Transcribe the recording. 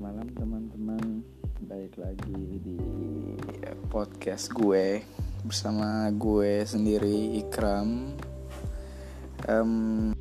malam teman-teman. Baik lagi di podcast gue Bersama gue sendiri Ikram. Um,